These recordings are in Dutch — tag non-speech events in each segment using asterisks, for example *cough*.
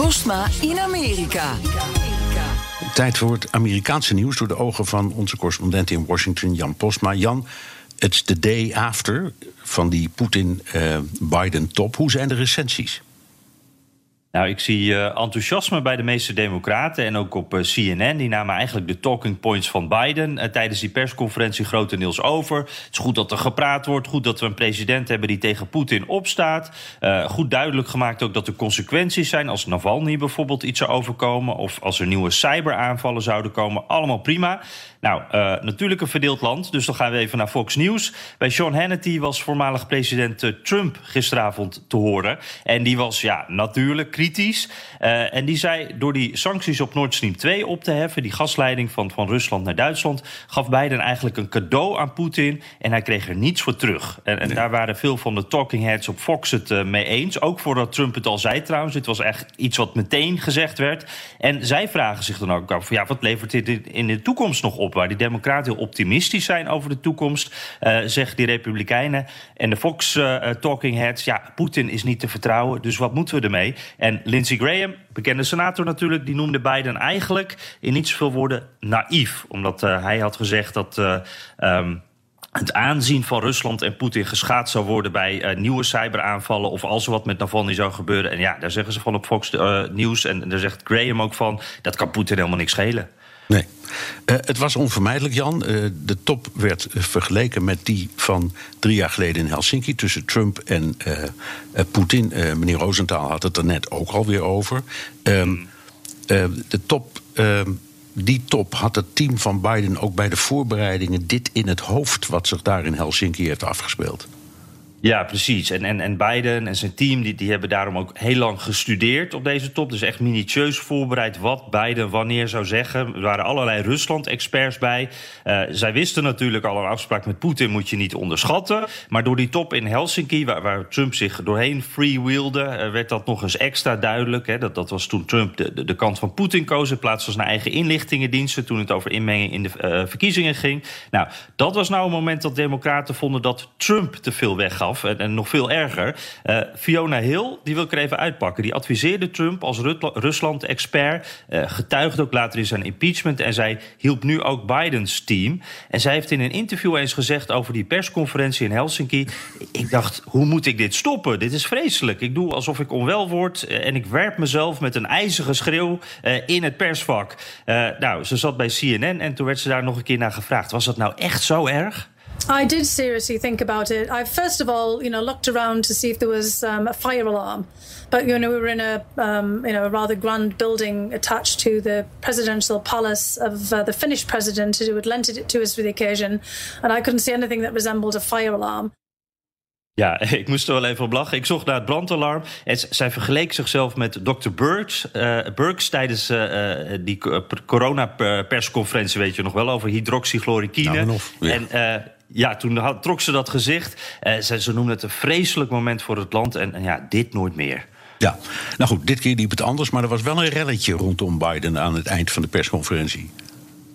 Postma in Amerika. Tijd voor het Amerikaanse nieuws door de ogen van onze correspondent in Washington, Jan Postma. Jan, is de day after van die Poetin-Biden-top. Hoe zijn de recensies? Nou, ik zie uh, enthousiasme bij de meeste Democraten en ook op uh, CNN. Die namen eigenlijk de talking points van Biden uh, tijdens die persconferentie grotendeels over. Het is goed dat er gepraat wordt, goed dat we een president hebben die tegen Poetin opstaat. goed duidelijk gemaakt ook dat er consequenties zijn als Navalny bijvoorbeeld iets zou overkomen of als er nieuwe cyberaanvallen zouden komen. Allemaal prima. Nou, natuurlijk een verdeeld land, dus dan gaan we even naar Fox News. Bij Sean Hannity was voormalig president Trump gisteravond te horen. En die was ja, natuurlijk kritisch. Uh, en die zei door die sancties op Nord Stream 2 op te heffen, die gasleiding van, van Rusland naar Duitsland, gaf Biden eigenlijk een cadeau aan Poetin en hij kreeg er niets voor terug. En, en nee. daar waren veel van de talking heads op Fox het uh, mee eens. Ook voordat Trump het al zei trouwens. Het was echt iets wat meteen gezegd werd. En zij vragen zich dan ook af: ja, wat levert dit in de toekomst nog op? Waar die Democraten heel optimistisch zijn over de toekomst, uh, zeggen die Republikeinen. En de Fox talking heads: ja, Poetin is niet te vertrouwen, dus wat moeten we ermee? En Lindsey Graham, bekende senator natuurlijk, die noemde Biden eigenlijk in niet zoveel woorden naïef. Omdat uh, hij had gezegd dat. Uh, um, het aanzien van Rusland en Poetin geschaad zou worden bij uh, nieuwe cyberaanvallen. of als er wat met Navalny zou gebeuren. En ja, daar zeggen ze van op Fox News. En daar zegt Graham ook van. dat kan Poetin helemaal niks schelen. Nee. Uh, het was onvermijdelijk, Jan. Uh, de top werd vergeleken met die van drie jaar geleden in Helsinki tussen Trump en uh, Poetin. meneer Rosenthal had het er net ook alweer over. Um, de top. Ehm, die top had het team van Biden ook bij de voorbereidingen dit in het hoofd, wat zich daar in Helsinki heeft afgespeeld. Ja, precies. En, en, en Biden en zijn team die, die hebben daarom ook heel lang gestudeerd op deze top. Dus echt minutieus voorbereid wat Biden wanneer zou zeggen. Er waren allerlei Rusland-experts bij. Uh, zij wisten natuurlijk al een afspraak met Poetin moet je niet onderschatten. Maar door die top in Helsinki, waar, waar Trump zich doorheen freewheelde... Uh, werd dat nog eens extra duidelijk. Hè. Dat, dat was toen Trump de, de, de kant van Poetin koos... in plaats van zijn eigen inlichtingendiensten... toen het over inmenging in de uh, verkiezingen ging. Nou, dat was nou een moment dat democraten vonden... dat Trump te veel En, nog veel erger. Uh, Fiona Hill, die wil ik er even uitpakken. Die adviseerde Trump als Rusland-expert. Uh, getuigde ook later in zijn impeachment. En zij hielp nu ook Bidens team. En zij heeft in een interview eens gezegd over die persconferentie in Helsinki. Ik dacht, hoe moet ik dit stoppen? Dit is vreselijk. Ik doe alsof ik onwel word. En ik werp mezelf met een ijzige schreeuw in het persvak. nou, ze zat bij CNN en toen werd ze daar nog een keer naar gevraagd. Was dat nou echt zo erg? I did seriously think about it. I first of all, you know, looked around to see if there was um, a fire alarm, but you know, we were in a um, you know a rather grand building attached to the presidential palace of uh, the Finnish president, who had lent it to us for the occasion, and I couldn't see anything that resembled a fire alarm. Ja, *laughs* ik moest er wel even op lachen. Ik zocht naar het brandalarm. En zij vergeleek zichzelf met Dr. Burks, uh, Burks tijdens uh, die corona-persconferentie, weet je nog wel, over hydroxychloroquine. Nou, ja. En uh, ja, toen had, trok ze dat gezicht. ze, ze noemde het een vreselijk moment voor het land. En, en ja, dit nooit meer. Ja, nou goed, dit keer liep het anders. Maar er was wel een relletje rondom Biden aan het eind van de persconferentie.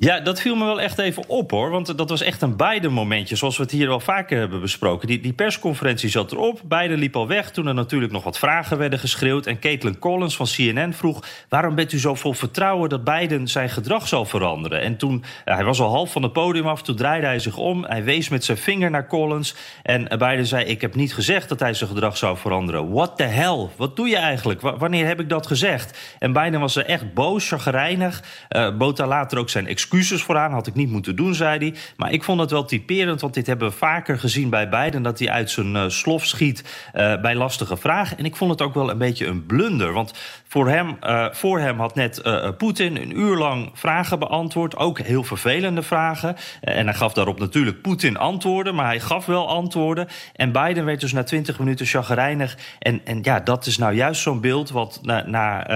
Ja, dat viel me wel echt even op hoor. Want dat was echt een beide momentje, zoals we het hier wel vaker hebben besproken. Die, die persconferentie zat erop. Biden liep al weg toen er natuurlijk nog wat vragen werden geschreeuwd. En Caitlin Collins van CNN vroeg: waarom bent u zo vol vertrouwen dat Biden zijn gedrag zal veranderen? En toen, ja, hij was al half van het podium af, toen draaide hij zich om. Hij wees met zijn vinger naar Collins. En Biden zei: Ik heb niet gezegd dat hij zijn gedrag zou veranderen. What the hell? Wat doe je eigenlijk? Wanneer heb ik dat gezegd? En Biden was er echt boos, chagrijnig. Uh, later ook zijn excuus excuses vooraan. Had ik niet moeten doen, zei hij. Maar ik vond het wel typerend, want dit hebben we vaker gezien bij Biden. Dat hij uit zijn uh, slof schiet uh, bij lastige vragen. En ik vond het ook wel een beetje een blunder. Want voor hem, uh, voor hem had net Poetin een uur lang vragen beantwoord. Ook heel vervelende vragen. en hij gaf daarop natuurlijk Poetin antwoorden. Maar hij gaf wel antwoorden. En Biden werd dus na twintig minuten chagrijnig. En, en ja, dat is nou juist zo'n beeld wat na, na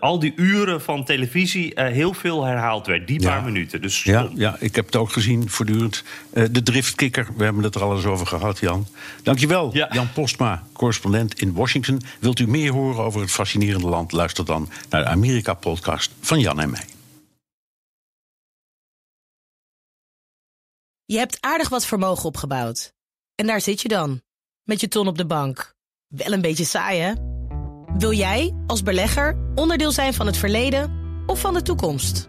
al die uren van televisie heel veel herhaald werd. Die paar minuten. Dus ja, ja, ik heb het ook gezien voortdurend. de driftkikker, we hebben het er al eens over gehad, Jan. Dankjewel, ja. Jan Postma, correspondent in Washington. Wilt u meer horen over het fascinerende land? Luister dan naar de Amerika-podcast van Jan en mij. Je hebt aardig wat vermogen opgebouwd. En daar zit je dan, met je ton op de bank. Wel een beetje saai, hè? Wil jij, als belegger, onderdeel zijn van het verleden of van de toekomst?